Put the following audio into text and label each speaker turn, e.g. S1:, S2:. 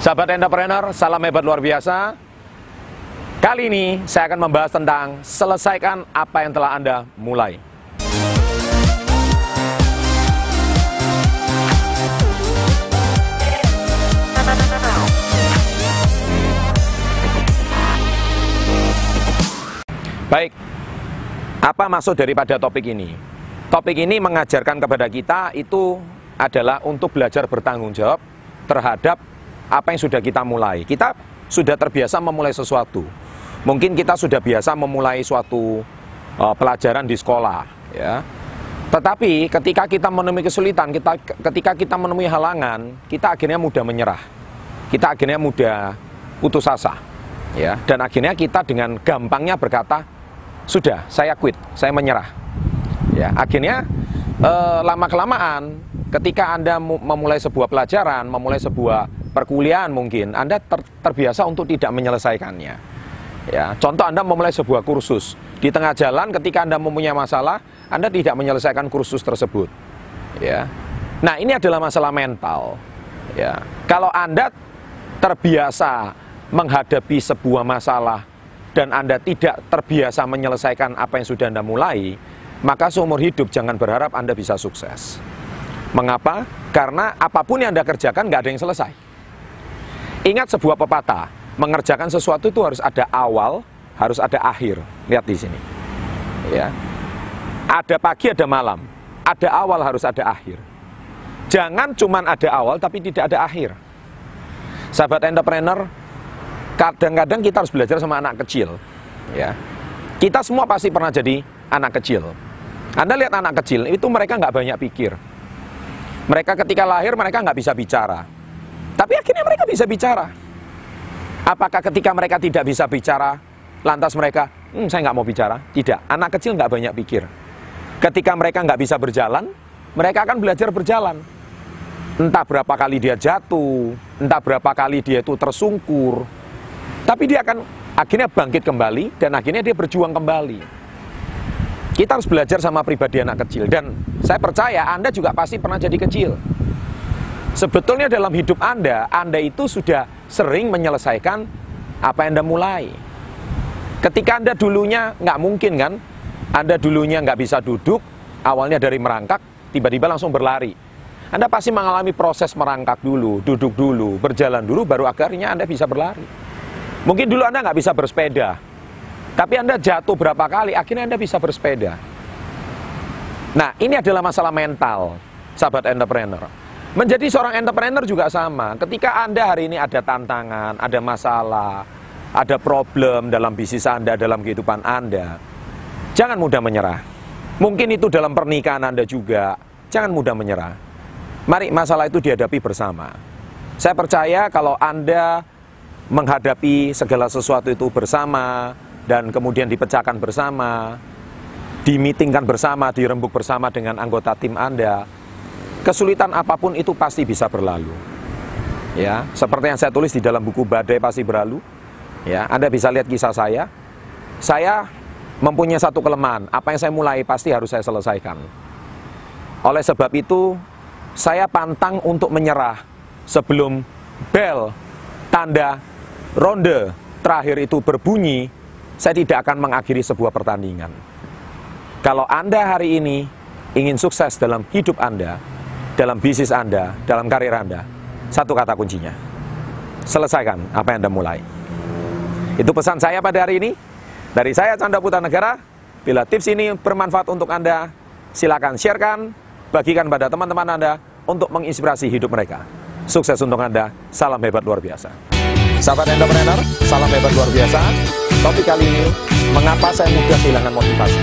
S1: Sahabat entrepreneur, salam hebat luar biasa. Kali ini saya akan membahas tentang selesaikan apa yang telah Anda mulai. Baik, apa maksud daripada topik ini? Topik ini mengajarkan kepada kita itu adalah untuk belajar bertanggung jawab terhadap apa yang sudah kita mulai. Kita sudah terbiasa memulai sesuatu. Mungkin kita sudah biasa memulai suatu uh, pelajaran di sekolah, ya. Tetapi ketika kita menemui kesulitan, kita ketika kita menemui halangan, kita akhirnya mudah menyerah. Kita akhirnya mudah putus asa, ya. Dan akhirnya kita dengan gampangnya berkata, sudah, saya quit, saya menyerah. Ya, akhirnya eh, lama kelamaan ketika anda memulai sebuah pelajaran, memulai sebuah perkuliahan mungkin, Anda ter, terbiasa untuk tidak menyelesaikannya. Ya, contoh Anda memulai sebuah kursus, di tengah jalan ketika Anda mempunyai masalah, Anda tidak menyelesaikan kursus tersebut. Ya. Nah, ini adalah masalah mental. Ya. Kalau Anda terbiasa menghadapi sebuah masalah dan Anda tidak terbiasa menyelesaikan apa yang sudah Anda mulai, maka seumur hidup jangan berharap Anda bisa sukses. Mengapa? Karena apa pun yang Anda kerjakan nggak ada yang selesai. Ingat sebuah pepatah, mengerjakan sesuatu itu harus ada awal, harus ada akhir. Lihat di sini. Ya. Ada pagi, ada malam. Ada awal, harus ada akhir. Jangan cuma ada awal tapi tidak ada akhir. Sahabat entrepreneur, kadang-kadang kita harus belajar sama anak kecil. Ya. Kita semua pasti pernah jadi anak kecil. Anda lihat anak kecil, itu mereka nggak banyak pikir. Mereka ketika lahir, mereka nggak bisa bicara tapi akhirnya mereka bisa bicara. Apakah ketika mereka tidak bisa bicara, lantas mereka, hmm, saya nggak mau bicara? Tidak, anak kecil nggak banyak pikir. Ketika mereka nggak bisa berjalan, mereka akan belajar berjalan. Entah berapa kali dia jatuh, entah berapa kali dia itu tersungkur. Tapi dia akan akhirnya bangkit kembali dan akhirnya dia berjuang kembali. Kita harus belajar sama pribadi anak kecil dan saya percaya Anda juga pasti pernah jadi kecil. Sebetulnya dalam hidup Anda, Anda itu sudah sering menyelesaikan apa yang Anda mulai. Ketika Anda dulunya nggak mungkin kan, Anda dulunya nggak bisa duduk, awalnya dari merangkak, tiba-tiba langsung berlari. Anda pasti mengalami proses merangkak dulu, duduk dulu, berjalan dulu, baru akhirnya Anda bisa berlari. Mungkin dulu Anda nggak bisa bersepeda, tapi Anda jatuh berapa kali, akhirnya Anda bisa bersepeda. Nah, ini adalah masalah mental, sahabat entrepreneur. Menjadi seorang entrepreneur juga sama. Ketika Anda hari ini ada tantangan, ada masalah, ada problem dalam bisnis Anda, dalam kehidupan Anda, jangan mudah menyerah. Mungkin itu dalam pernikahan Anda juga, jangan mudah menyerah. Mari masalah itu dihadapi bersama. Saya percaya kalau Anda menghadapi segala sesuatu itu bersama dan kemudian dipecahkan bersama, dimitingkan bersama, dirembuk bersama dengan anggota tim Anda, kesulitan apa pun itu pasti bisa berlalu. Ya, seperti yang saya tulis di dalam buku Badai Pasti Berlalu. Ya, Anda bisa lihat kisah saya. Saya mempunyai satu kelemahan, apa yang saya mulai pasti harus saya selesaikan. Oleh sebab itu, saya pantang untuk menyerah sebelum bel tanda ronde terakhir itu berbunyi, saya tidak akan mengakhiri sebuah pertandingan. Kalau Anda hari ini ingin sukses dalam hidup Anda, dalam bisnis Anda, dalam karir Anda, satu kata kuncinya. Selesaikan apa yang Anda mulai. Itu pesan saya pada hari ini. Dari saya Canda Putra Negara. Bila tips ini bermanfaat untuk Anda, silakan sharekan, bagikan pada teman-teman Anda untuk menginspirasi hidup mereka. Sukses untuk Anda. Salam hebat luar biasa. Sahabat entrepreneur, salam hebat luar biasa. Topik kali ini, mengapa saya mudah kehilangan motivasi?